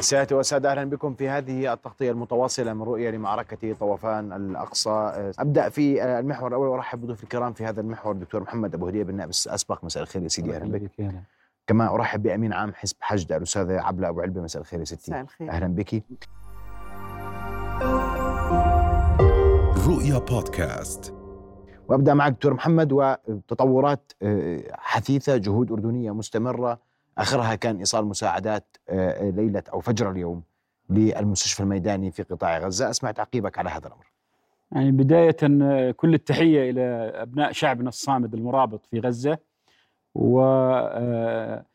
سيادة والسادة أهلا بكم في هذه التغطية المتواصلة من رؤية لمعركة طوفان الأقصى. أبدأ في المحور الأول وأرحب بضيوف الكرام في هذا المحور الدكتور محمد أبو هدية بالنائب الأسبق مساء الخير يا سيدي أهلا بك. كما أرحب بأمين عام حزب حشد الأستاذة عبلة أبو علبة. مساء الخير يا ستي. مساء الخير. أهلا بك. رؤيا بودكاست. وأبدأ معك دكتور محمد وتطورات آه، حثيثة جهود أردنية مستمرة آخرها كان إيصال مساعدات آه، ليلة أو فجر اليوم للمستشفى الميداني في قطاع غزة. أسمع تعقيبك على هذا الأمر. يعني بداية آه، كل التحية إلى أبناء شعبنا الصامد المرابط في غزة والشهداء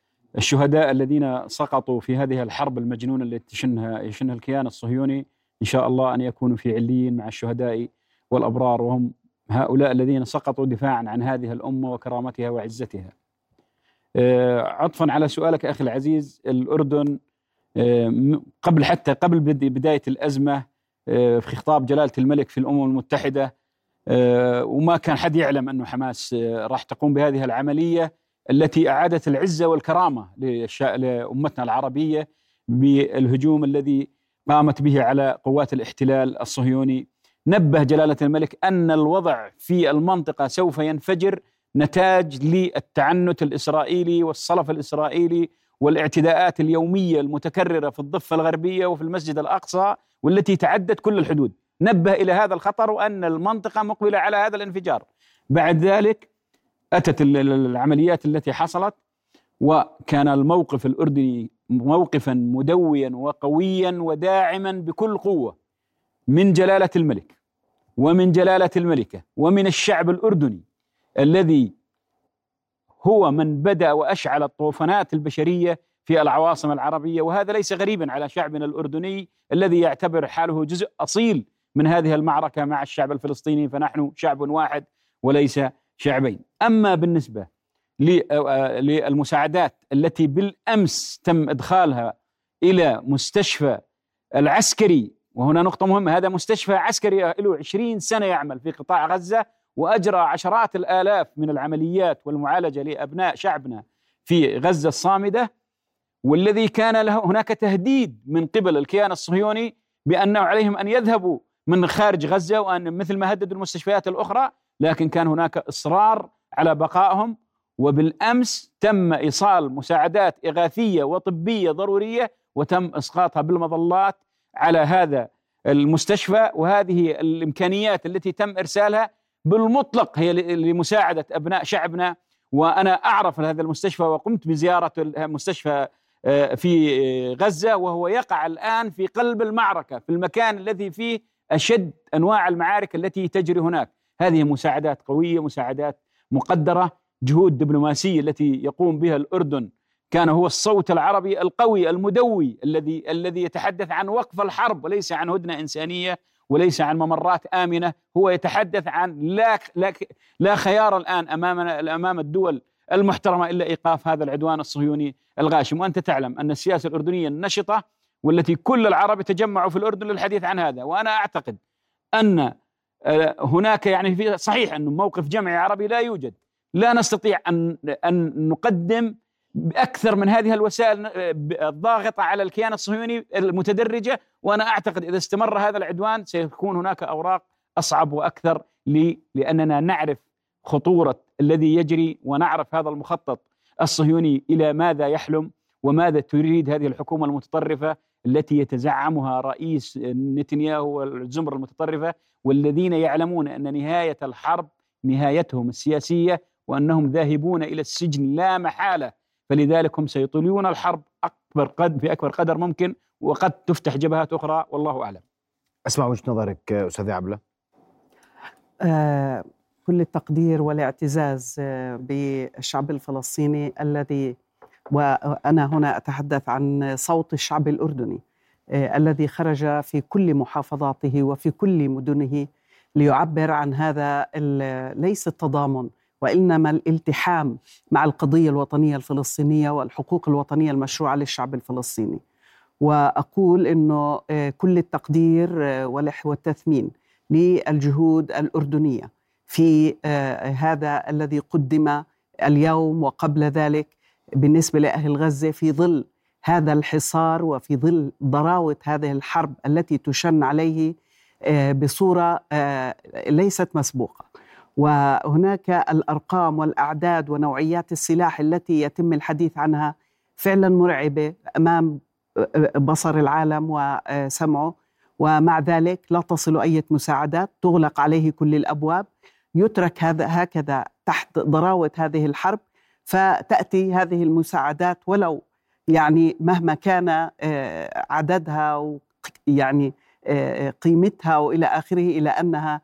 الذين سقطوا في هذه الحرب المجنونة التي يشنها يشنها الكيان الصهيوني. إن شاء الله أن يكونوا في عليين مع الشهداء والأبرار. وهم هؤلاء الذين سقطوا دفاعا عن هذه الأمة وكرامتها وعزتها. آه، عطفا على سؤالك أخي العزيز الأردن آه، قبل حتى قبل بداية الأزمة آه، في خطاب جلالة الملك في الأمم المتحدة وما كان حد يعلم انه حماس راح تقوم بهذه العملية التي أعادت العزة والكرامة لأمتنا العربية بالهجوم الذي قامت به على قوات الاحتلال الصهيوني. نبه جلالة الملك أن الوضع في المنطقة سوف ينفجر نتاج للتعنت الإسرائيلي والصلف الإسرائيلي والاعتداءات اليومية المتكررة في الضفة الغربية وفي المسجد الأقصى والتي تعدت كل الحدود. نبه إلى هذا الخطر وأن المنطقة مقبلة على هذا الانفجار. بعد ذلك أتت العمليات التي حصلت وكان الموقف الأردني موقفا مدويا وقويا وداعما بكل قوة من جلالة الملك ومن جلالة الملكة ومن الشعب الأردني الذي هو من بدأ وأشعل الطوفانات البشرية في العواصم العربية وهذا ليس غريبا على شعبنا الأردني الذي يعتبر حاله جزء أصيل من هذه المعركة مع الشعب الفلسطيني فنحن شعب واحد وليس شعبين. أما بالنسبة للمساعدات التي بالأمس تم إدخالها إلى مستشفى العسكري وهنا نقطة مهمة هذا مستشفى عسكري له 20 سنة يعمل في قطاع غزة وأجرى عشرات الآلاف من العمليات والمعالجة لأبناء شعبنا في غزة الصامدة والذي كان له هناك تهديد من قبل الكيان الصهيوني بأنه عليهم أن يذهبوا من خارج غزة وأن مثل ما هددوا المستشفيات الأخرى لكن كان هناك إصرار على بقائهم وبالأمس تم إيصال مساعدات إغاثية وطبية ضرورية وتم إسقاطها بالمظلات على هذا المستشفى وهذه الإمكانيات التي تم إرسالها بالمطلق هي لمساعدة أبناء شعبنا وأنا أعرف هذا المستشفى وقمت بزيارة المستشفى آه، في غزة وهو يقع الآن في قلب المعركة في المكان الذي فيه أشد أنواع المعارك التي تجري هناك. هذه مساعدات قوية مساعدات مقدرة. جهود دبلوماسية التي يقوم بها الأردن كان هو الصوت العربي القوي المدوي الذي الذي يتحدث عن وقف الحرب وليس عن هدنة إنسانية. وليس عن ممرات آمنة هو يتحدث عن لا لا, لا خيار الآن امامنا أمام الدول المحترمة إلا إيقاف هذا العدوان الصهيوني الغاشم. وأنت تعلم أن السياسة الأردنية النشطة والتي كل العرب يتجمعوا في الأردن للحديث عن هذا. وأنا أعتقد أن آه، هناك يعني في صحيح انه موقف جمعي عربي لا يوجد. لا نستطيع أن أن نقدم بأكثر من هذه الوسائل الضاغطة على الكيان الصهيوني المتدرجة وأنا أعتقد إذا استمر هذا العدوان سيكون هناك أوراق أصعب وأكثر لأننا نعرف خطورة الذي يجري ونعرف هذا المخطط الصهيوني إلى ماذا يحلم وماذا تريد هذه الحكومة المتطرفة التي يتزعمها رئيس نتنياهو والزمر المتطرفة والذين يعلمون أن نهاية الحرب نهايتهم السياسية وأنهم ذاهبون إلى السجن لا محالة فلذلك هم سيطيلون الحرب أكبر قد في اكبر قدر ممكن وقد تفتح جبهات أخرى والله أعلم. اسمع وجهة نظرك أستاذ عبلة. آه كل التقدير والاعتزاز آه بالشعب الفلسطيني الذي وأنا هنا أتحدث عن صوت الشعب الأردني آه الذي خرج في كل محافظاته وفي كل مدنه ليعبر عن هذا ليس التضامن وإنما الالتحام مع القضية الوطنية الفلسطينية والحقوق الوطنية المشروعة للشعب الفلسطيني. وأقول إنه آه، كل التقدير آه، والتثمين للجهود الأردنية في آه، هذا الذي قدم اليوم وقبل ذلك بالنسبة لأهل غزة في ظل هذا الحصار وفي ظل ضراوة هذه الحرب التي تشن عليه آه، ليست مسبوقة وهناك الأرقام والأعداد ونوعيات السلاح التي يتم الحديث عنها فعلا مرعبة أمام بصر العالم وسمعه. ومع ذلك لا تصل أي مساعدات تغلق عليه كل الأبواب. يترك هذا هكذا تحت ضراوة هذه الحرب فتأتي هذه المساعدات ولو يعني مهما كان آه، عددها يعني آه، قيمتها وإلى آخره إلى أنها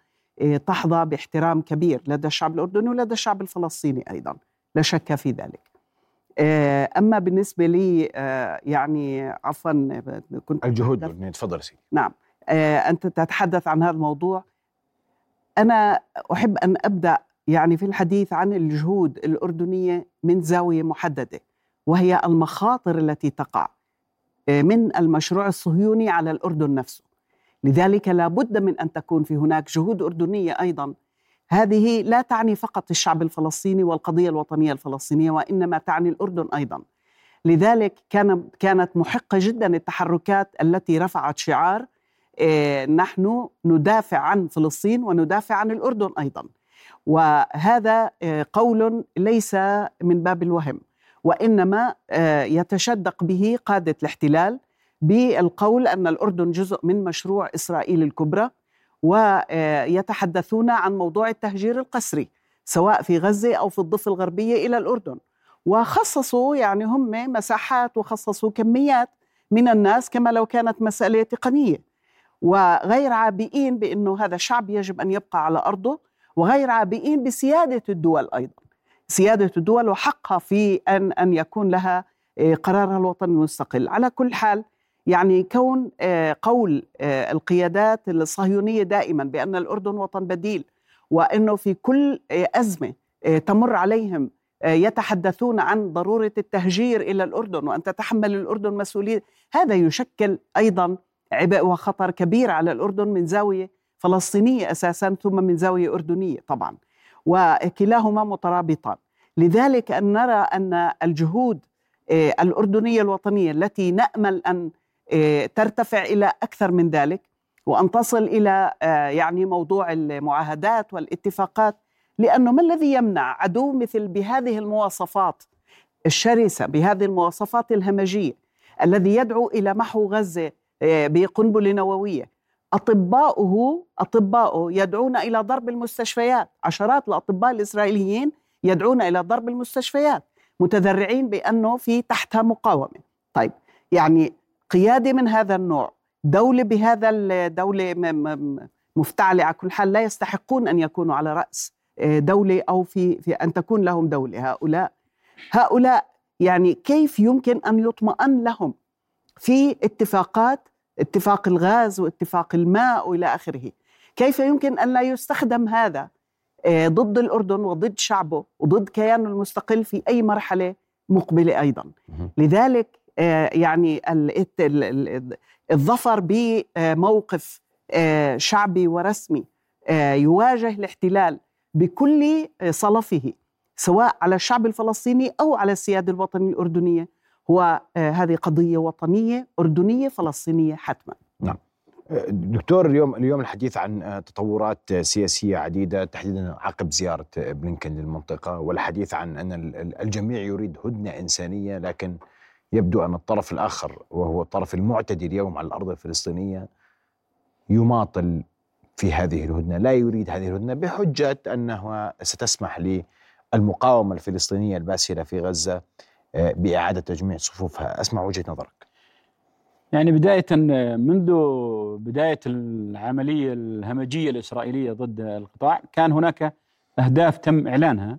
تحظى باحترام كبير لدى الشعب الأردني ولدى الشعب الفلسطيني أيضا لا شك في ذلك. أما بالنسبة لي يعني عفوا كنت الجهود تفضل سيدي. نعم. أنت تتحدث عن هذا الموضوع. أنا أحب أن أبدأ يعني في الحديث عن الجهود الأردنية من زاوية محددة وهي المخاطر التي تقع آه، من المشروع الصهيوني على الأردن نفسه. لذلك لا بد من أن تكون في هناك جهود أردنية أيضا. هذه لا تعني فقط الشعب الفلسطيني والقضية الوطنية الفلسطينية وإنما تعني الأردن أيضا. لذلك كان كانت محقة جدا التحركات التي رفعت شعار آه، نحن ندافع عن فلسطين وندافع عن الأردن أيضا. وهذا آه، قول ليس من باب الوهم وإنما آه، يتشدق به قادة الاحتلال بالقول أن الأردن جزء من مشروع إسرائيل الكبرى ويتحدثون عن موضوع التهجير القسري سواء في غزة أو في الضفة الغربية إلى الأردن. وخصصوا يعني هم مساحات وخصصوا كميات من الناس كما لو كانت مسألة تقنية. وغير عابئين بأنه هذا الشعب يجب أن يبقى على أرضه وغير عابئين بسيادة الدول أيضا. سيادة الدول وحقها في أن أن يكون لها آه، قرارها الوطني المستقل. على كل حال يعني كون آه، قول آه، القيادات الصهيونية دائما بأن الأردن وطن بديل وإنه في كل أزمة تمر عليهم يتحدثون عن ضرورة التهجير إلى الأردن وأن تتحمل الأردن مسؤولية هذا يشكل أيضا عبء وخطر كبير على الأردن من زاوية فلسطينية أساسا ثم من زاوية أردنية طبعا وكلاهما مترابطان. لذلك أن نرى أن الجهود آه، الأردنية الوطنية التي نأمل أن آه، ترتفع إلى أكثر من ذلك وأن تصل إلى آه، يعني موضوع المعاهدات والاتفاقات. لأنه ما الذي يمنع عدو مثل بهذه المواصفات الشرسة بهذه المواصفات الهمجية الذي يدعو إلى محو غزة بقنبلة نووية؟ أطباؤه أطباؤه يدعون إلى ضرب المستشفيات. عشرات الأطباء الإسرائيليين يدعون إلى ضرب المستشفيات متذرعين بأنه في تحتها مقاومة. طيب يعني قيادة من هذا النوع دولة بهذا الدولة مفتعلة على كل حال لا يستحقون أن يكونوا على رأس آه، دولة أو في, في أن تكون لهم دولة. هؤلاء هؤلاء يعني كيف يمكن أن يطمئن لهم؟ في اتفاقات اتفاق الغاز واتفاق الماء وإلى آخره. كيف يمكن أن لا يستخدم هذا آه، ضد الأردن وضد شعبه وضد كيانه المستقل في أي مرحلة مقبلة أيضا؟ لذلك يعني الظفر بموقف آه، شعبي ورسمي يواجه الاحتلال بكل صلفه سواء على الشعب الفلسطيني أو على السياده الوطنيه الأردنية. هو آه، هذه قضية وطنية أردنية فلسطينية حتما. نعم. آه، دكتور اليوم اليوم الحديث عن آه، تطورات سياسية عديدة تحديدا عقب زيارة بلينكن للمنطقة والحديث عن أن الجميع يريد هدنة إنسانية لكن يبدو أن الطرف الآخر وهو الطرف المعتدي اليوم على الأرض الفلسطينية يماطل في هذه الهدنة، لا يريد هذه الهدنة بحجة أنها ستسمح للمقاومة الفلسطينية الباسلة في غزة آه، بإعادة تجميع صفوفها. أسمع وجهة نظرك. يعني بداية منذ بداية العملية الهمجية الإسرائيلية ضد القطاع كان هناك أهداف تم إعلانها.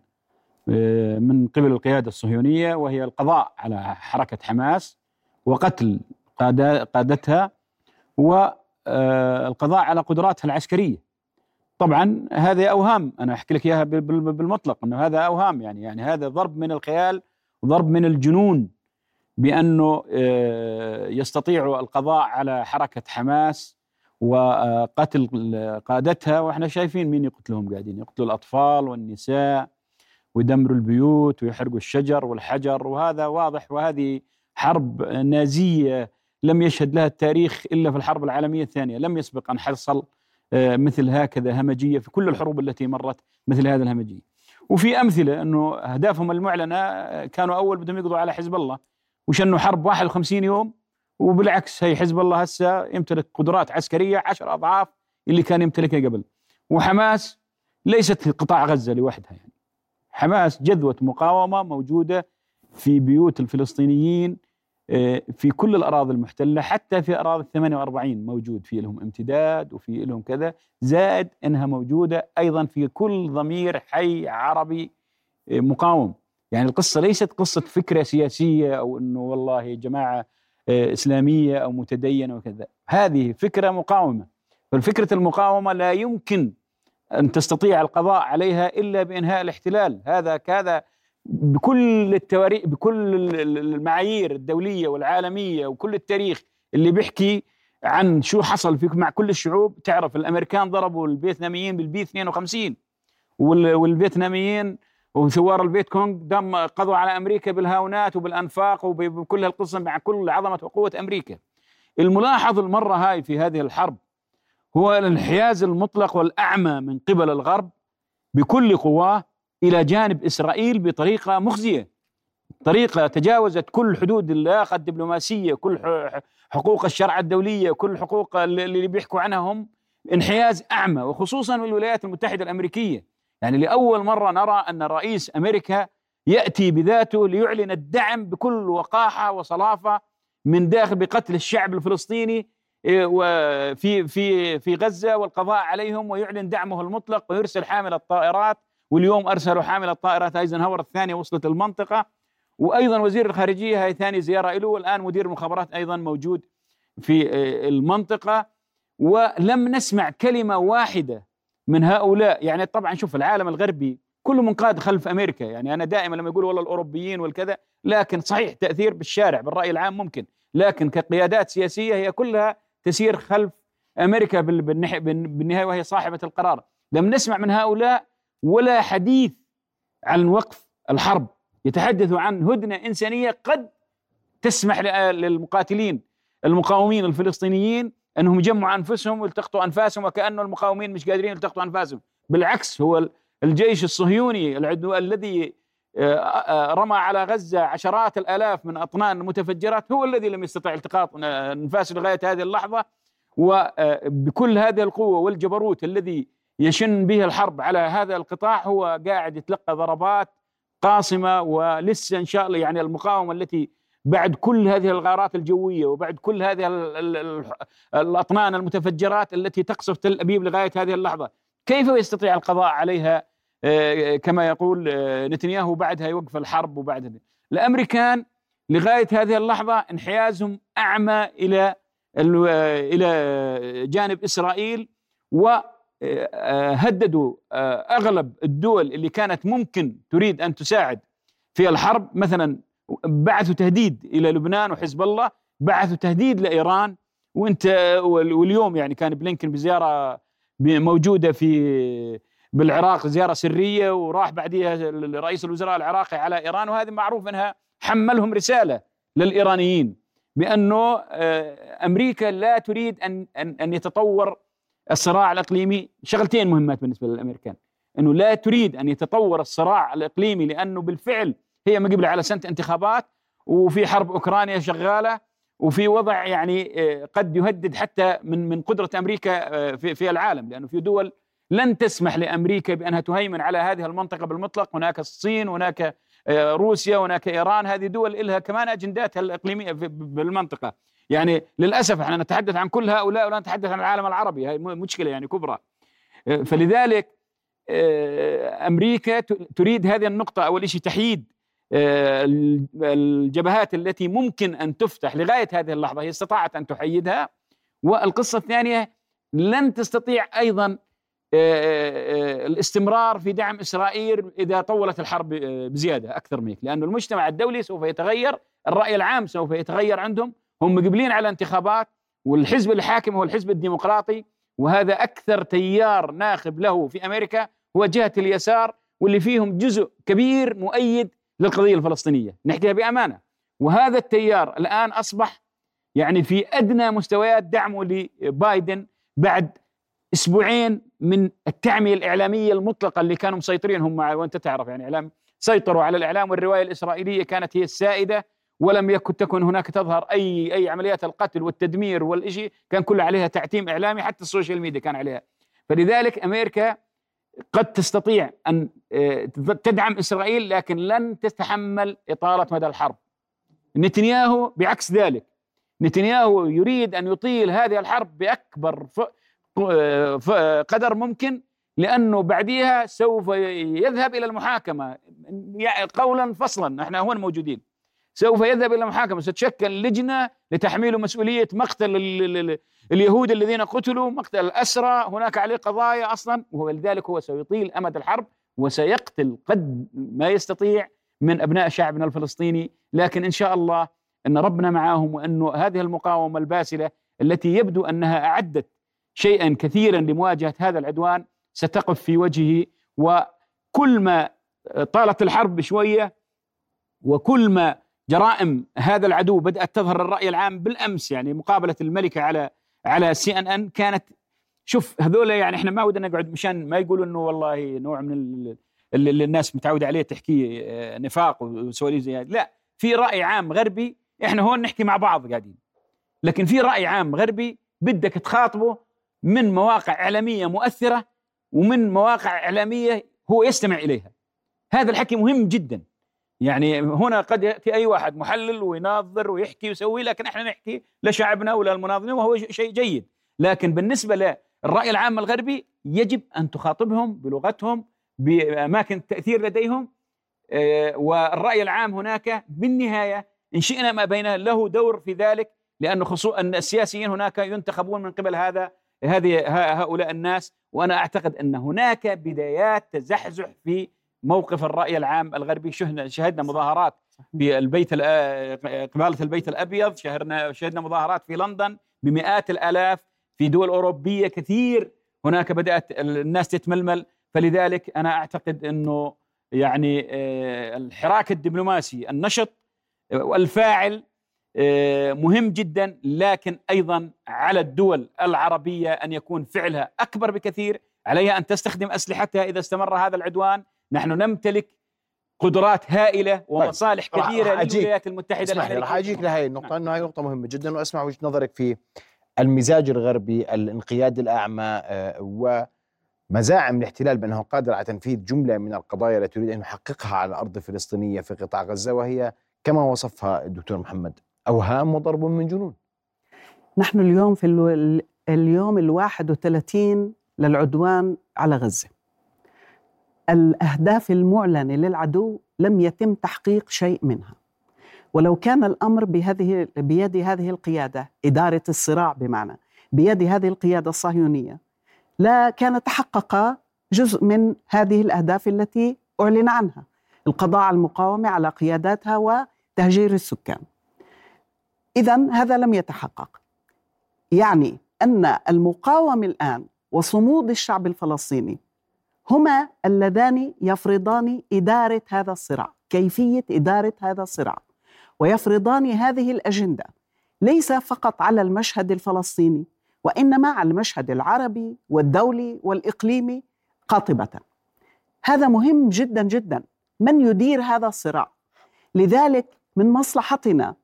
من قبل القيادة الصهيونية وهي القضاء على حركة حماس وقتل قادتها والقضاء على قدراتها العسكرية. طبعا هذه أوهام أنا أحكي لك إياها بالمطلق أنه هذا أوهام يعني يعني هذا ضرب من الخيال ضرب من الجنون بأنه آه، يستطيع القضاء على حركة حماس وقتل قادتها. وإحنا شايفين مين يقتلهم قاعدين يقتلوا الأطفال والنساء. ويدمروا البيوت ويحرقوا الشجر والحجر وهذا واضح وهذه حرب نازية لم يشهد لها التاريخ إلا في الحرب العالمية الثانية، لم يسبق أن حصل آه، مثل هكذا همجية في كل الحروب التي مرت مثل هذا الهمجية. وفي أمثلة أنه أهدافهم المعلنة آه، كانوا أول بدهم يقضوا على حزب الله وشنوا حرب 51 يوم وبالعكس هي حزب الله هسه يمتلك قدرات عسكرية 10 أضعاف اللي كان يمتلكها قبل. وحماس ليست قطاع غزة لوحدها يعني. حماس جذوة مقاومة موجودة في بيوت الفلسطينيين آه، في كل الأراضي المحتلة حتى في أراضي ال 48 موجود في لهم امتداد وفي لهم كذا. زائد إنها موجودة أيضا في كل ضمير حي عربي آه، مقاوم. يعني القصة ليست قصة فكرة سياسية أو إنه والله جماعة آه، إسلامية أو متدينة وكذا. هذه فكرة مقاومة. فالفكرة المقاومة لا يمكن أن تستطيع القضاء عليها إلا بإنهاء الاحتلال هذا كذا بكل التواريخ بكل المعايير الدولية والعالمية وكل التاريخ اللي بيحكي عن شو حصل في مع كل الشعوب تعرف الأمريكان ضربوا الفيتناميين بالبي 52 والفيتناميين وثوار الفيت كونغ دم قضوا على أمريكا بالهاونات وبالأنفاق وبكل هالقصه مع كل عظمة وقوة أمريكا. الملاحظ المرة هاي في هذه الحرب هو الانحياز المطلق والأعمى من قبل الغرب بكل قواه إلى جانب إسرائيل بطريقة مخزية. طريقة تجاوزت كل حدود اللياقه الدبلوماسية كل حقوق الشرع الدولية كل حقوق اللي بيحكوا عنها هم انحياز أعمى وخصوصا الولايات المتحدة الأمريكية. يعني لأول مرة نرى أن رئيس أمريكا يأتي بذاته ليعلن الدعم بكل وقاحة وصلافة من داخل بقتل الشعب الفلسطيني إيه، وفي في في غزة والقضاء عليهم ويعلن دعمه المطلق ويرسل حامل الطائرات واليوم أرسلوا حامل الطائرات أيزنهاور الثانية وصلت المنطقة. وأيضا وزير الخارجية هاي ثاني زيارة له والآن مدير المخابرات أيضا موجود في آه، المنطقة. ولم نسمع كلمة واحدة من هؤلاء. يعني طبعا شوف العالم الغربي كله منقاد خلف أمريكا. يعني أنا دائما لما يقول والله الأوروبيين والكذا لكن صحيح تأثير بالشارع بالرأي العام ممكن. لكن كقيادات سياسية هي كلها تسير خلف أمريكا بالنهاية وهي صاحبة القرار. لم نسمع من هؤلاء ولا حديث عن وقف الحرب. يتحدث عن هدنة إنسانية قد تسمح للمقاتلين المقاومين الفلسطينيين أنهم يجمعوا أنفسهم ويلتقطوا أنفاسهم وكانه المقاومين مش قادرين يلتقطوا أنفاسهم. بالعكس هو الجيش الصهيوني الذي رمى على غزة عشرات الآلاف من أطنان المتفجرات هو الذي لم يستطع التقاط انفاسه لغاية هذه اللحظة. وبكل هذه القوة والجبروت الذي يشن به الحرب على هذا القطاع هو قاعد يتلقى ضربات قاصمة ولسه إن شاء الله يعني المقاومة التي بعد كل هذه الغارات الجوية وبعد كل هذه الأطنان المتفجرات التي تقصف تل أبيب لغاية هذه اللحظة، كيف يستطيع القضاء عليها آه، كما يقول آه، نتنياهو بعدها يوقف الحرب وبعد الأمريكان لغاية هذه اللحظة انحيازهم أعمى إلى إلى جانب إسرائيل و آه، هددوا آه، أغلب الدول اللي كانت ممكن تريد أن تساعد في الحرب. مثلا بعثوا تهديد إلى لبنان وحزب الله بعثوا تهديد لإيران. وإنت واليوم يعني كان بلينكن بزيارة موجوده في بالعراق زيارة سرية وراح بعديها رئيس الوزراء العراقي على إيران وهذه معروف إنها حملهم رسالة للإيرانيين بأنه آه، أمريكا لا تريد أن أن أن يتطور الصراع الإقليمي. شغلتين مهمات بالنسبة للأمريكان. إنه لا تريد أن يتطور الصراع الإقليمي لأنه بالفعل هي مقبله على سنة انتخابات وفي حرب أوكرانيا شغالة وفي وضع يعني آه، قد يهدد حتى من من قدرة أمريكا آه، في في العالم لأنه في دول لن تسمح لأمريكا بأنها تهيمن على هذه المنطقة بالمطلق. هناك الصين هناك آه، روسيا هناك إيران. هذه دول لها كمان أجنداتها الإقليمية بالمنطقة. يعني للأسف إحنا نتحدث عن كل هؤلاء ولا نتحدث عن العالم العربي. هذه مشكلة يعني كبرى. آه، فلذلك آه، أمريكا تريد هذه النقطة. أول شيء تحييد الجبهات التي ممكن أن تفتح لغاية هذه اللحظة هي استطاعت أن تحيدها. والقصة الثانية لن تستطيع أيضا الاستمرار في دعم إسرائيل إذا طولت الحرب بزيادة أكثر منك. لأن المجتمع الدولي سوف يتغير الرأي العام سوف يتغير عندهم. هم مقبلين على انتخابات والحزب الحاكم هو الحزب الديمقراطي وهذا أكثر تيار ناخب له في أمريكا هو جهة اليسار واللي فيهم جزء كبير مؤيد للقضية الفلسطينية، نحكيها بأمانة. وهذا التيار الآن أصبح يعني في أدنى مستويات دعمه لبايدن بعد أسبوعين من التعمية الإعلامية المطلقة اللي كانوا مسيطرين هم وأنت تعرف يعني اعلام سيطروا على الإعلام والرواية الإسرائيلية كانت هي السائدة ولم يكن تكن هناك تظهر اي أي عمليات القتل والتدمير والإشي. كان كله عليها تعتيم إعلامي حتى ال social media كان عليها. فلذلك أمريكا قد تستطيع أن آه، تدعم إسرائيل لكن لن تتحمل إطالة مدى الحرب. نتنياهو بعكس ذلك. نتنياهو يريد أن يطيل هذه الحرب بأكبر قدر ممكن لأنه بعديها سوف يذهب إلى المحاكمة. قولا فصلا. إحنا هون موجودين. سوف يذهب إلى المحاكمة. ستشكل لجنة لتحميله مسؤولية مقتل اليهود الذين قتلوا مقتل الأسرى. هناك عليه قضايا أصلا ولذلك هو سيطيل أمد الحرب وسيقتل قد ما يستطيع من أبناء شعبنا الفلسطيني. لكن إن شاء الله أن ربنا معاهم وانه هذه المقاومة الباسلة التي يبدو أنها أعدت شيئا كثيرا لمواجهة هذا العدوان ستقف في وجهه وكل ما طالت الحرب شوية وكل ما جرائم هذا العدو بدأت تظهر الرأي العام بالأمس يعني مقابلة الملكة على على سي ان ان كانت شوف هذول يعني إحنا ما ودنا نقعد مشان ما يقولوا إنه والله نوع من اللي الناس متعوده عليه تحكي آه، نفاق وسواليف زي لا في رأي عام غربي إحنا هون نحكي مع بعض قاعدين. لكن في رأي عام غربي بدك تخاطبه من مواقع إعلامية مؤثرة ومن مواقع إعلامية هو يستمع إليها. هذا الحكي مهم جدا. يعني هنا قد يأتي أي واحد محلل ويناظر ويحكي ويسوي لكن إحنا نحكي لشعبنا ولا المناظرين وهو شيء جيد. لكن بالنسبة للرأي العام الغربي يجب أن تخاطبهم بلغتهم بأماكن التأثير لديهم. آه، والرأي العام هناك بالنهاية إن شئنا ما بين له دور في ذلك لأنه خصوصا السياسيين هناك ينتخبون من قبل هذا هذه هؤلاء الناس وأنا أعتقد أن هناك بدايات تزحزح في موقف الرأي العام الغربي. شهدنا مظاهرات في البيت قبالة البيت الأبيض شهرنا شهدنا مظاهرات في لندن بمئات الآلاف في دول أوروبية كثير. هناك بدأت الناس تتململ. فلذلك أنا أعتقد أنه يعني آه، الحراك الدبلوماسي النشط والفاعل آه، مهم جدا لكن أيضا على الدول العربية أن يكون فعلها أكبر بكثير. عليها أن تستخدم أسلحتها إذا استمر هذا العدوان. نحن نمتلك قدرات هائلة طيب، ومصالح طيب. كبيرة للولايات المتحدة الأمريكية. راح أجيك لهي النقطة نعم. إنه هي نقطة مهمة جدا. وأسمع وجهة نظرك في المزاج الغربي الانقياد الأعمى آه، ومزاعم الاحتلال بأنه قادر على تنفيذ جملة من القضايا التي يريد أن يحققها على الأرض الفلسطينية في قطاع غزة وهي كما وصفها الدكتور محمد. اوهام وضرب من جنون. نحن اليوم في اليوم الواحد وثلاثين للعدوان على غزة. الأهداف المعلنة للعدو لم يتم تحقيق شيء منها. ولو كان الأمر بهذه بيد هذه القيادة إدارة الصراع بمعنى بيد هذه القيادة الصهيونية لا كان تحقق جزء من هذه الأهداف التي أعلن عنها. القضاء على المقاومة على قياداتها وتهجير السكان. إذا هذا لم يتحقق. يعني أن المقاومة الآن وصمود الشعب الفلسطيني هما اللذان يفرضان إدارة هذا الصراع كيفية إدارة هذا الصراع. ويفرضان هذه الأجندة ليس فقط على المشهد الفلسطيني وإنما على المشهد العربي والدولي والإقليمي قاطبة. هذا مهم جدا جدا من يدير هذا الصراع؟ لذلك من مصلحتنا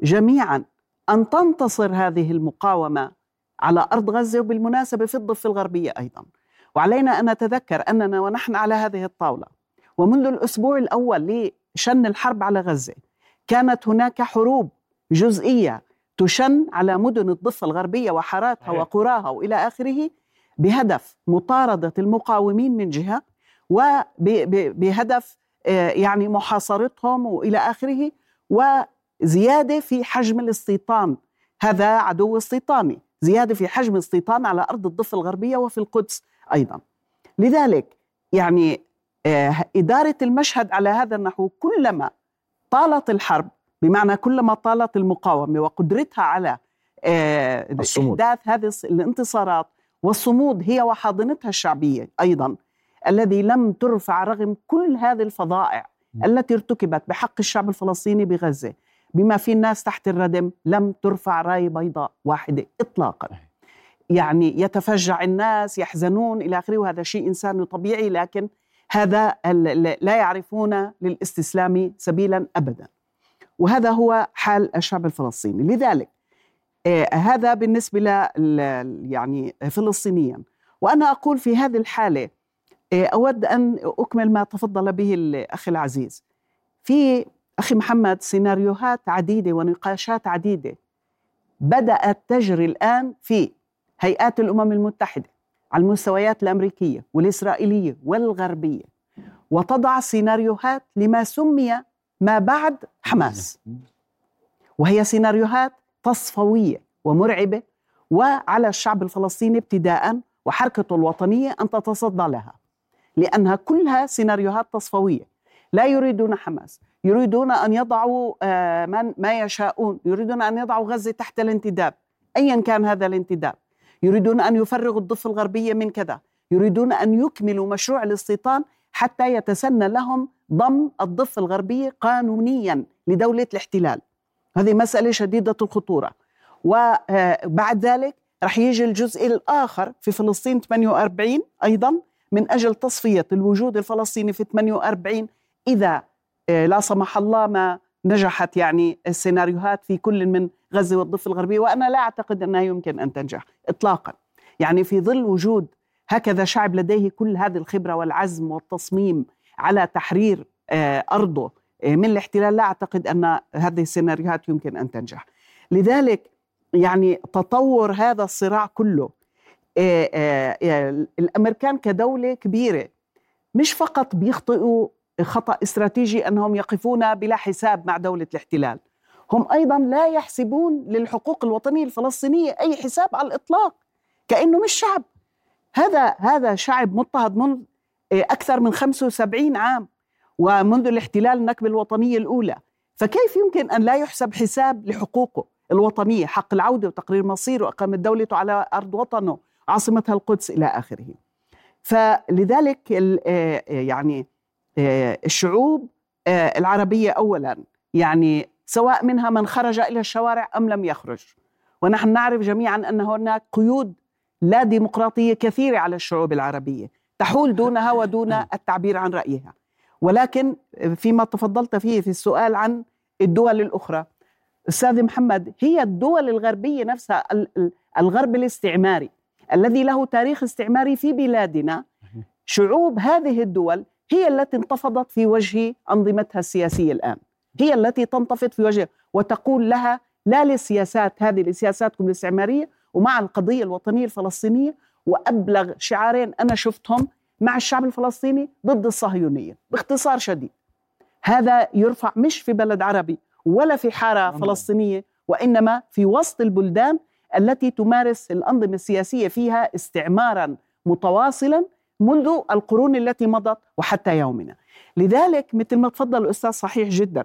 جميعا أن تنتصر هذه المقاومة على أرض غزة وبالمناسبة في الضفة الغربية أيضا. وعلينا أن نتذكر أننا ونحن على هذه الطاولة. ومنذ الأسبوع الأول لشن الحرب على غزة كانت هناك حروب جزئية تشن على مدن الضفة الغربية وحاراتها وقراها وإلى آخره بهدف مطاردة المقاومين من جهة وبهدف آه، يعني محاصرتهم وإلى آخره وزياده في حجم الاستيطان. هذا عدو استيطاني. زيادة في حجم الاستيطان على أرض الضفة الغربية وفي القدس أيضا. لذلك يعني آه، إدارة المشهد على هذا النحو كلما طالت الحرب بمعنى كلما طالت المقاومة وقدرتها على آه، الصمود. إحداث هذه الانتصارات والصمود هي وحاضنتها الشعبية أيضا الذي لم ترفع رغم كل هذه الفظائع التي ارتكبت بحق الشعب الفلسطيني بغزة. بما في الناس تحت الردم لم ترفع راية بيضاء واحدة إطلاقا. يعني يتفجع الناس يحزنون إلى آخره وهذا شيء إنساني طبيعي لكن هذا لا يعرفون للاستسلام سبيلا أبدا. وهذا هو حال الشعب الفلسطيني. لذلك آه هذا بالنسبة ل يعني فلسطينيا. وأنا أقول في هذه الحالة آه أود أن أكمل ما تفضل به الأخ العزيز. في أخي محمد سيناريوهات عديدة ونقاشات عديدة. بدأت تجري الآن في هيئات الأمم المتحدة على المستويات الأمريكية والإسرائيلية والغربية وتضع سيناريوهات لما سمي ما بعد حماس. وهي سيناريوهات تصفوية ومرعبة وعلى الشعب الفلسطيني ابتداء وحركته الوطنية أن تتصدى لها لأنها كلها سيناريوهات تصفوية. لا يريدون حماس. يريدون أن يضعوا آه، من ما يشاءون. يريدون أن يضعوا غزة تحت الانتداب. أيا كان هذا الانتداب. يريدون أن يفرغوا الضفة الغربية من كذا. يريدون أن يكملوا مشروع الاستيطان حتى يتسنى لهم ضم الضفة الغربية قانونيا لدولة الاحتلال. هذه مسألة شديدة الخطورة. وبعد ذلك رح يجي الجزء الآخر في فلسطين 48 أيضا من أجل تصفية الوجود الفلسطيني في 48 إذا آه، لا سمح الله ما نجحت يعني السيناريوهات في كل من غزة والضفة الغربية وأنا لا أعتقد أنها يمكن أن تنجح إطلاقا. يعني في ظل وجود هكذا شعب لديه كل هذه الخبرة والعزم والتصميم على تحرير آه، أرضه آه، من الاحتلال لا أعتقد أن هذه السيناريوهات يمكن أن تنجح. لذلك يعني تطور هذا الصراع كله الأمريكان كدولة كبيرة مش فقط بيخطئوا خطأ استراتيجي أنهم يقفون بلا حساب مع دولة الاحتلال. هم أيضا لا يحسبون للحقوق الوطنية الفلسطينية أي حساب على الإطلاق كأنه مش شعب. هذا هذا شعب مضطهد منذ آه، أكثر من 75 عام ومنذ الاحتلال النكبة الوطنية الأولى. فكيف يمكن أن لا يحسب حساب لحقوقه الوطنية حق العودة وتقرير مصيره وإقامة دولته على أرض وطنه عاصمتها القدس إلى آخره؟ فلذلك آه، يعني آه، الشعوب العربية أولا. يعني سواء منها من خرج إلى الشوارع أم لم يخرج. ونحن نعرف جميعا أن هناك قيود لا ديمقراطية كثيرة على الشعوب العربية. تحول دونها ودون التعبير عن رأيها. ولكن فيما تفضلت فيه في السؤال عن الدول الأخرى أستاذ محمد هي الدول الغربية نفسها الغرب الاستعماري الذي له تاريخ استعماري في بلادنا شعوب هذه الدول هي التي انتفضت في وجه أنظمتها السياسية الآن. هي التي تنتفض في وجه وتقول لها لا للسياسات هذه لسياساتكم الاستعمارية ومع القضية الوطنية الفلسطينية وأبلغ شعارين أنا شفتهم مع الشعب الفلسطيني ضد الصهيونية باختصار شديد. هذا يرفع مش في بلد عربي ولا في حارة فلسطينية وإنما في وسط البلدان التي تمارس الأنظمة السياسية فيها استعمارا متواصلا منذ القرون التي مضت وحتى يومنا. لذلك مثل ما تفضل الأستاذ صحيح جدا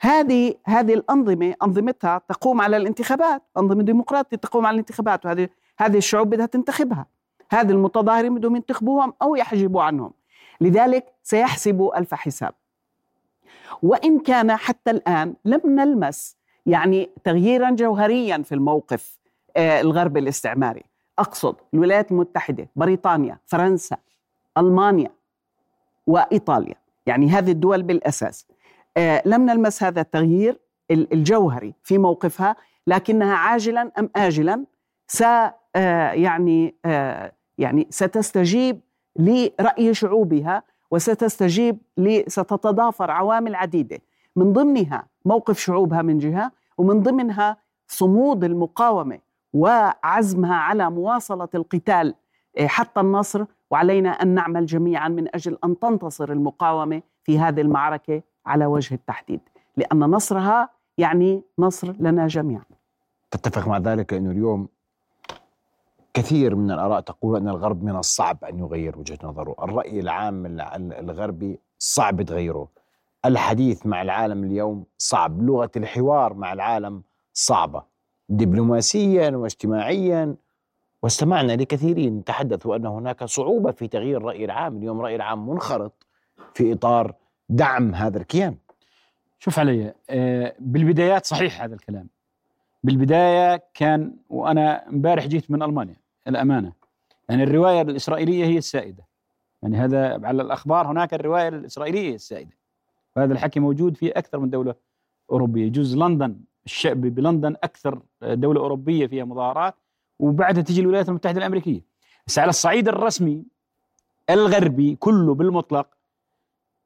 هذه هذه الأنظمة أنظمتها تقوم على الانتخابات أنظمة ديمقراطية تقوم على الانتخابات وهذه هذه الشعوب بدها تنتخبها. هذه المتظاهرين بدهم ينتخبوهم أو يحجبوا عنهم. لذلك سيحسبوا ألف حساب. وإن كان حتى الآن لم نلمس يعني تغييرا جوهريا في الموقف آه، الغرب الاستعماري. أقصد الولايات المتحدة بريطانيا فرنسا ألمانيا وإيطاليا. يعني هذه الدول بالأساس. آه، لم نلمس هذا التغيير الجوهري في موقفها لكنها عاجلا أم اجلا س آه، يعني آه، يعني ستستجيب لرأي شعوبها وستستجيب ستتضافر عوامل عديدة. من ضمنها موقف شعوبها من جهة ومن ضمنها صمود المقاومة وعزمها على مواصلة القتال حتى النصر. وعلينا أن نعمل جميعا من أجل أن تنتصر المقاومة في هذه المعركة على وجه التحديد لأن نصرها يعني نصر لنا جميعا. تتفق مع ذلك أنه اليوم كثير من الآراء تقول أن الغرب من الصعب أن يغير وجهة نظره. الرأي العام الغربي صعب تغيره. الحديث مع العالم اليوم صعب. لغة الحوار مع العالم صعبة. دبلوماسيا واجتماعيا. واستمعنا لكثيرين. تحدثوا أن هناك صعوبة في تغيير الرأي العام. اليوم الرأي العام منخرط في إطار دعم هذا الكيان. شوف علي آه، بالبدايات صحيح هذا الكلام. بالبداية كان وأنا امبارح جيت من ألمانيا الأمانة. يعني الرواية الإسرائيلية هي السائدة. يعني هذا على الأخبار هناك الرواية الإسرائيلية السائدة. وهذا الحكي موجود في أكثر من دولة أوروبية. يجوز لندن الشعب بلندن أكثر دولة أوروبية فيها مظاهرات وبعدها تجي الولايات المتحدة الأمريكية. بس على الصعيد الرسمي الغربي كله بالمطلق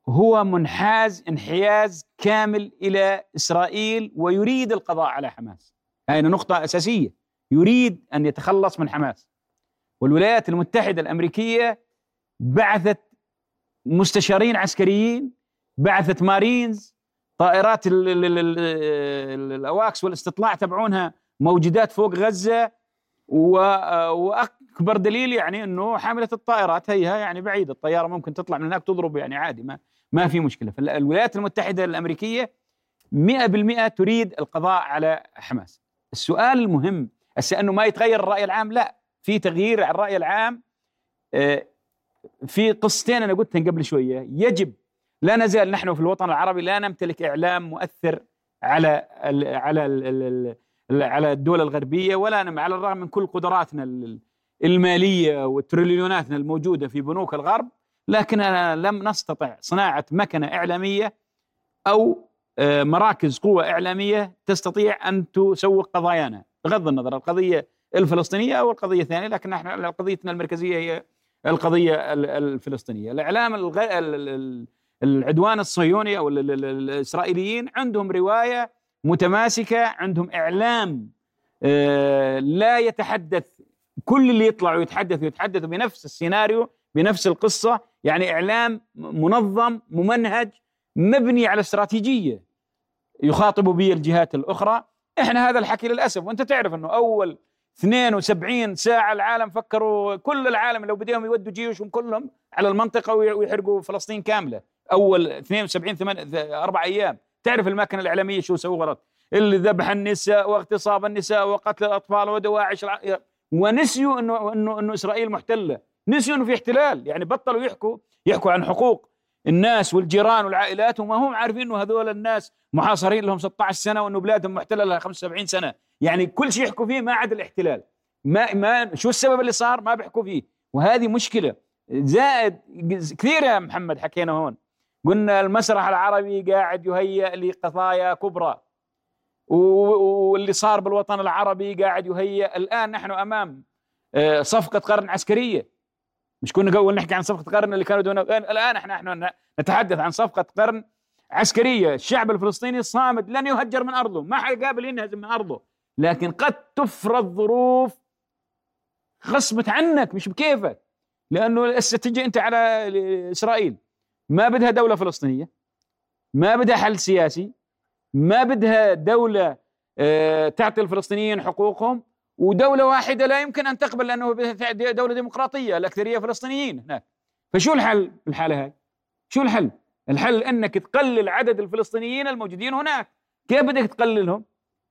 هو منحاز انحياز كامل إلى إسرائيل ويريد القضاء على حماس. هذه نقطة أساسية. يريد أن يتخلص من حماس. والولايات المتحدة الأمريكية بعثت مستشارين عسكريين بعثت مارينز طائرات ال ال ال الأواكس والاستطلاع تبعونها موجودات فوق غزة وأكبر دليل يعني إنه حامله الطائرات هيها يعني بعيد الطيارة ممكن تطلع من هناك تضرب يعني عادي ما ما في مشكلة. فالولايات المتحدة الأمريكية 100% تريد القضاء على حماس. السؤال المهم هسه إنه ما يتغير الرأي العام؟ لا في تغيير على الرأي العام. آه، في قصتين أنا قلتهم قبل شوية. يجب لا نزال نحن في الوطن العربي لا نمتلك إعلام مؤثر على ال على ال على الدول الغربية ولا على الرغم من كل قدراتنا المالية والتريليوناتنا الموجودة في بنوك الغرب لكننا لم نستطع صناعة مكنة إعلامية أو آه، مراكز قوة إعلامية تستطيع أن تسوق قضايانا بغض النظر القضية الفلسطينية أو القضية الثانية لكن نحن قضيتنا المركزية هي القضية الفلسطينية. الإعلام العدوان الصهيوني أو الإسرائيليين عندهم رواية متماسكة عندهم إعلام آه، لا يتحدث. كل اللي يطلعوا يتحدثوا يتحدثوا بنفس السيناريو بنفس القصة يعني إعلام منظم ممنهج مبني على استراتيجية يخاطب به الجهات الأخرى. إحنا هذا الحكي للأسف. وأنت تعرف إنه أول 72 ساعة العالم فكروا كل العالم لو بديهم يودوا جيوشهم كلهم على المنطقة ويحرقوا فلسطين كاملة. أول 72 8 أربع أيام. تعرف الماكينة الإعلامية شو سوت اللي ذبح النساء واغتصاب النساء وقتل الأطفال ودواعش ونسيوا انه انه إنه إسرائيل محتلة. نسيوا إنه في احتلال. يعني بطلوا يحكوا يحكوا عن حقوق الناس والجيران والعائلات وما هم عارفين إنه هذول الناس محاصرين لهم 16 سنة وإنه بلادهم محتلة لها 75 سنة. يعني كل شيء يحكوا فيه ما عدا الاحتلال. ما ما شو السبب اللي صار؟ ما بيحكوا فيه. وهذه مشكلة. زائد كثير يا محمد حكينا هون. قلنا المسرح العربي قاعد يهيئ لقضايا كبرى. واللي صار بالوطن العربي قاعد يهيئ الآن نحن أمام آه، صفقة قرن عسكرية. مش كنا قبل نحكي عن صفقة قرن اللي كانوا دون الان إحنا نحن نتحدث عن صفقة قرن عسكرية. الشعب الفلسطيني صامد لن يهجر من أرضه. ما حيقابل ينهزم من أرضه. لكن قد تفرض ظروف غصبت عنك مش بكيفك. لأنه هسه تجي أنت على إسرائيل. ما بدها دولة فلسطينية ما بدها حل سياسي ما بدها دولة آه، تعطي الفلسطينيين حقوقهم ودولة واحدة لا يمكن أن تقبل لأنه دولة ديمقراطية الاكثريه فلسطينيين هناك. فشو الحل بالحاله هاي؟ شو الحل؟ الحل إنك تقلل عدد الفلسطينيين الموجودين هناك. كيف بدك تقللهم؟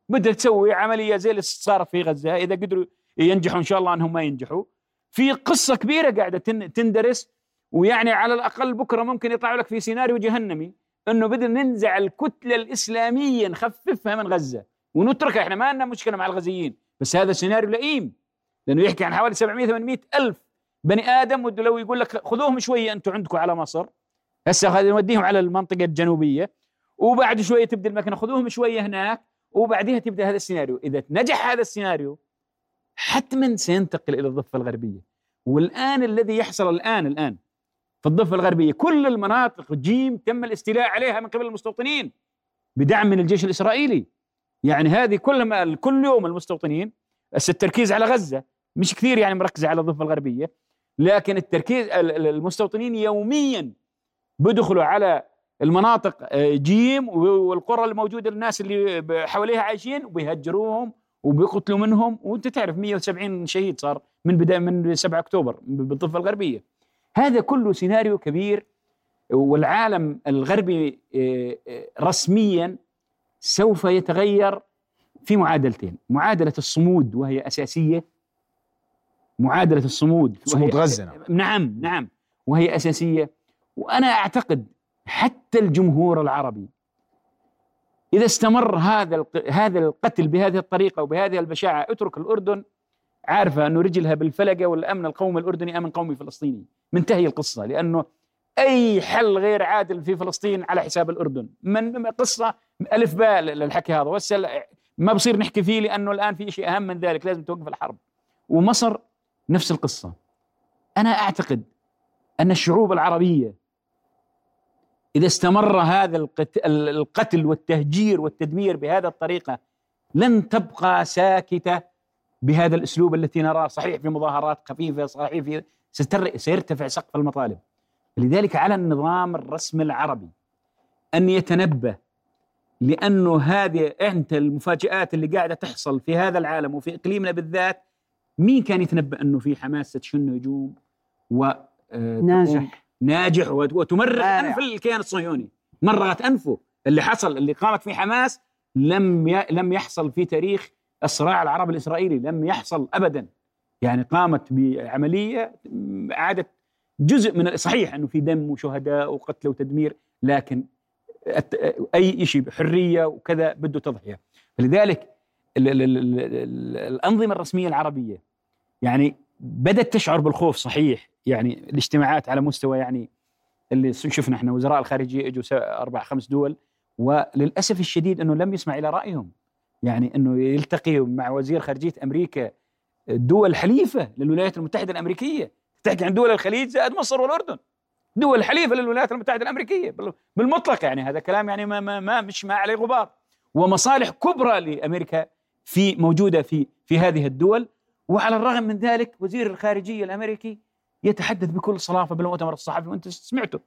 بدك تسوي عملية زي اللي صارت في غزة إذا قدروا ينجحوا إن شاء الله إنهم ما ينجحوا. في قصة كبيرة قاعدة تندرس ويعني على الأقل بكرة ممكن يطلع لك في سيناريو جهنمي إنه بدنا ننزع الكتلة الإسلامية نخففها من غزة ونتركها. إحنا ما لنا مشكلة مع الغزيين بس هذا سيناريو لئيم لأنه يحكي عن حوالي 700 800 ألف بني آدم. لو يقول لك خذوهم شوية أنتم عندكم على مصر. هسه نوديهم على المنطقة الجنوبية وبعد شوية تبدأ المكنة خذوهم شوية هناك وبعدها تبدأ هذا السيناريو. إذا نجح هذا السيناريو حتما سينتقل إلى الضفة الغربية. والآن الذي يحصل الآن الآن في الضفة الغربية. كل المناطق جيم تم الاستيلاء عليها من قبل المستوطنين بدعم من الجيش الإسرائيلي. يعني هذه كل ما كل يوم المستوطنين التركيز على غزة مش كثير يعني مركزة على الضفة الغربية لكن التركيز المستوطنين يوميا بدخلوا على المناطق آه، جيم والقرى الموجودة الناس اللي حواليها عايشين وبيهجروهم وبيقتلوا منهم. وأنت تعرف 170 شهيد صار من بدايه من 7 أكتوبر بالضفة الغربية. هذا كله سيناريو كبير والعالم الغربي آه، آه، رسميا سوف يتغير في معادلتين معادلة الصمود وهي أساسية معادلة الصمود صمود غزة نعم. نعم نعم وهي أساسية وأنا أعتقد حتى الجمهور العربي إذا استمر هذا هذا القتل بهذه الطريقة وبهذه البشاعة اترك الأردن عارفة أنه رجلها بالفلقة والأمن القومي الأردني أمن قومي فلسطيني منتهي القصة لأنه أي حل غير عادل في فلسطين على حساب الأردن. من قصة ألف باء للحكي هذا. وهسه ما بصير نحكي فيه لأنه الآن في شيء أهم من ذلك لازم توقف الحرب. ومصر نفس القصة. أنا أعتقد أن الشعوب العربية إذا استمر هذا القت- القتل والتهجير والتدمير بهذه الطريقة لن تبقى ساكتة بهذا الأسلوب التي نراه. صحيح في مظاهرات خفيفة صحيح في سيرتفع سقف المطالب لذلك على النظام الرسمي العربي أن يتنبه لأنه هذه أنت المفاجآت اللي قاعدة تحصل في هذا العالم وفي إقليمنا بالذات مين كان يتنبأ أنه في حماس ستشن هجوم و آه، ناجح ناجح وت- وتمرغ بارع. أنف الكيان الصهيوني مرغت أنفه اللي حصل اللي قامت فيه حماس لم. لم يحصل في تاريخ الصراع العربي الإسرائيلي لم يحصل ابدا يعني قامت بعملية م، عادت جزء من صحيح إنه في دم وشهداء وقتل وتدمير لكن أي شيء حريه وكذا بده تضحية. فلذلك ال ال ال ال ال الأنظمة الرسمية العربية يعني بدأت تشعر بالخوف صحيح. يعني الاجتماعات على مستوى يعني اللي شفنا إحنا وزراء الخارجية إجوا أربع خمس دول وللأسف الشديد إنه لم يسمع إلى رأيهم. يعني إنه يلتقي مع وزير خارجية أمريكا دول حليفه للولايات المتحدة الأمريكية. تحكي عن دول الخليج زائد مصر والأردن. دول حليفة للولايات المتحدة الأمريكية. بال- بالمطلق يعني هذا كلام يعني ما ما, ما مش ما عليه غبار. ومصالح كبرى لأمريكا في موجودة في في هذه الدول. وعلى الرغم من ذلك وزير الخارجية الأمريكي يتحدث بكل صلافة بالمؤتمر الصحفي وأنت سمعته.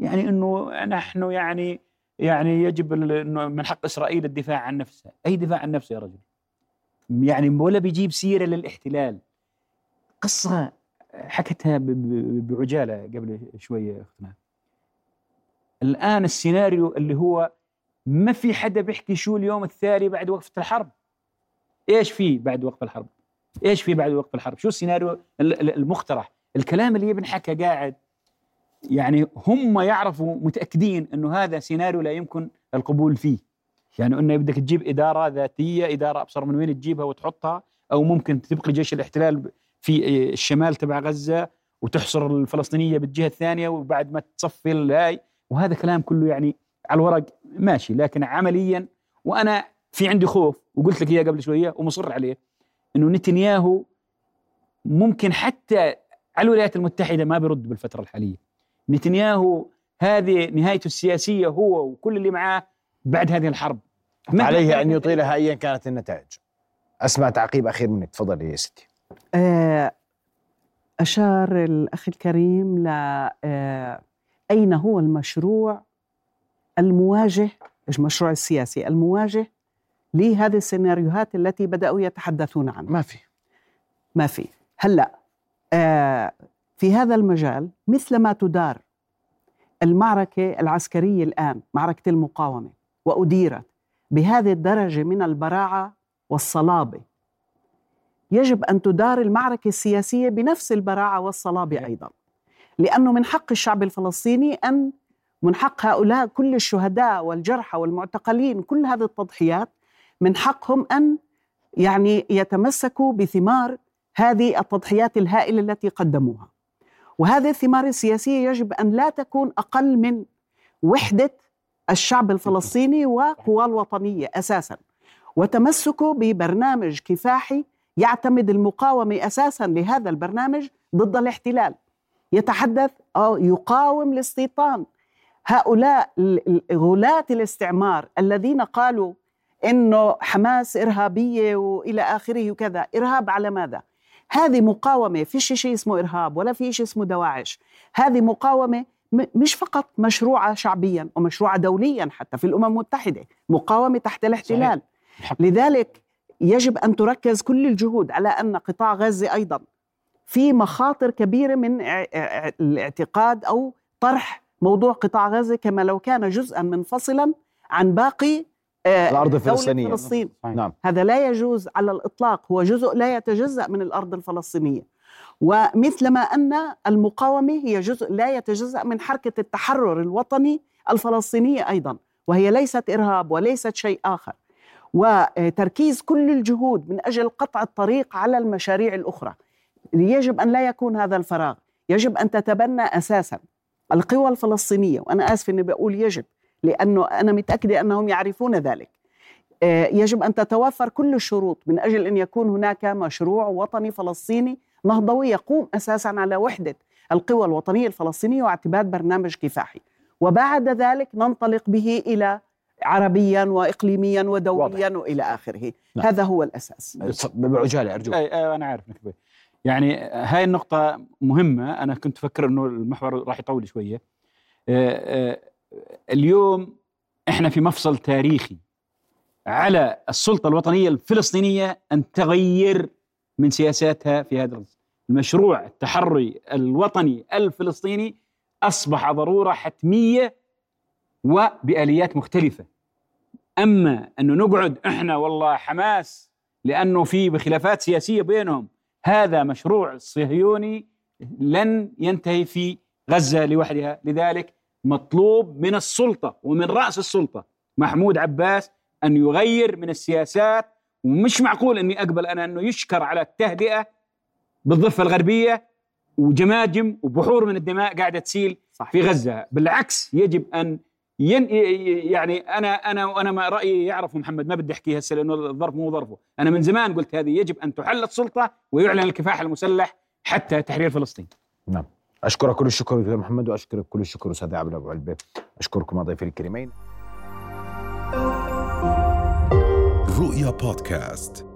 يعني إنه نحن يعني يعني يجب إنه من حق إسرائيل الدفاع عن نفسها، أي دفاع عن نفسها يا رجل؟ يعني ولا بيجيب سيرة للاحتلال. قصة حكتها بعجالة قبل شوية أختنا. الآن السيناريو اللي هو ما في حدا بيحكي شو اليوم الثاني بعد وقفة الحرب. إيش في بعد وقف الحرب؟ إيش في بعد وقف الحرب؟ شو السيناريو ال- ال- المقترح؟ الكلام اللي بنحكى قاعد يعني هم يعرفوا متأكدين إنه هذا سيناريو لا يمكن القبول فيه يعني إنه بدك تجيب إدارة ذاتية إدارة أبصر من وين تجيبها وتحطها أو ممكن تبقي جيش الاحتلال في الشمال تبع غزة وتحصر الفلسطينية بالجهة الثانية وبعد ما تصفي الهاي. وهذا كلام كله يعني على الورق ماشي لكن عمليا وأنا في عندي خوف وقلت لك إياه قبل شوية ومصر عليه إنه نتنياهو ممكن حتى على الولايات المتحدة ما بيرد بالفترة الحالية. نتنياهو هذه نهايته السياسية هو وكل اللي معاه بعد هذه الحرب. عليه أن يطيلها ايا كانت النتائج. أسمع تعقيب أخير منك تفضلي يا ستي. آه، أشار الأخ الكريم ل آه، أين هو المشروع المواجه المشروع السياسي المواجه لهذه السيناريوهات التي بدأوا يتحدثون عنها؟ ما في. ما في. هلأ آه في هذا المجال مثلما تدار المعركة العسكرية الآن معركة المقاومة وأديرت بهذه الدرجة من البراعة والصلابة يجب أن تدار المعركة السياسية بنفس البراعة والصلابة أيضا لأنه من حق الشعب الفلسطيني أن من حق هؤلاء كل الشهداء والجرحى والمعتقلين كل هذه التضحيات من حقهم أن يعني يتمسكوا بثمار هذه التضحيات الهائلة التي قدموها. وهذه الثمار السياسية يجب أن لا تكون أقل من وحدة الشعب الفلسطيني وقواه الوطنية أساسا. وتمسكه ببرنامج كفاحي يعتمد المقاومة أساسا لهذا البرنامج ضد الاحتلال. يتحدث أو يقاوم الاستيطان. هؤلاء غلاة الاستعمار الذين قالوا إنه حماس إرهابية وإلى آخره وكذا، إرهاب على ماذا؟ هذه مقاومة فيش شيء اسمه إرهاب ولا في شيء اسمه دواعش، هذه مقاومة مش فقط مشروعه شعبيا ومشروعه دوليا حتى في الأمم المتحدة، مقاومة تحت الاحتلال. الحق. لذلك يجب أن تركز كل الجهود على أن قطاع غزة أيضا في مخاطر كبيرة من الاعتقاد أو طرح موضوع قطاع غزة كما لو كان جزءا منفصلا عن باقي آه، الأرض الفلسطينية. فلسطين نعم هذا لا يجوز على الإطلاق هو جزء لا يتجزأ من الأرض الفلسطينية ومثلما أن المقاومة هي جزء لا يتجزأ من حركة التحرر الوطني الفلسطينيه أيضا وهي ليست إرهاب وليست شيء آخر. وتركيز كل الجهود من أجل قطع الطريق على المشاريع الأخرى. يجب أن لا يكون هذا الفراغ. يجب أن تتبنى أساسا القوى الفلسطينية وأنا آسف إني بقول يجب لأنه أنا متأكدة أنهم يعرفون ذلك. آه، يجب أن تتوفر كل الشروط من أجل أن يكون هناك مشروع وطني فلسطيني نهضوي يقوم أساسا على وحدة القوى الوطنية الفلسطينية واعتماد برنامج كفاحي وبعد ذلك ننطلق به إلى عربيا واقليميا ودوليا واضح. وإلى آخره نعم. هذا هو الأساس بعجالة أرجوك أي أنا عارف نكبي. يعني هاي النقطة مهمة أنا كنت أفكر أنه المحور راح يطول شوية آه، آه، اليوم إحنا في مفصل تاريخي على السلطة الوطنية الفلسطينية أن تغير من سياساتها في هذا المشروع التحري الوطني الفلسطيني أصبح ضرورة حتمية وبآليات مختلفة. أما أنه نقعد إحنا والله حماس لأنه في بخلافات سياسية بينهم هذا مشروع صهيوني لن ينتهي في غزة لوحدها. لذلك مطلوب من السلطة ومن رأس السلطة محمود عباس أن يغير من السياسات ومش معقول أني أقبل أنا أنه يشكر على التهدئة بالضفة الغربية وجماجم وبحور من الدماء قاعدة تسيل صح. في غزة بالعكس يجب أن ين يعني أنا أنا وأنا ما رأيي يعرفه محمد ما بدي أحكي هسه لأنه الظرف مو ظرفه، أنا من زمان قلت هذه يجب أن تحل السلطة ويعلن الكفاح المسلح حتى تحرير فلسطين. نعم. أشكرك كل الشكر دكتور محمد وأشكرك كل الشكر أستاذ عبد ابو علبة. أشكركم ضيفي الكريمين. رؤيا بودكاست.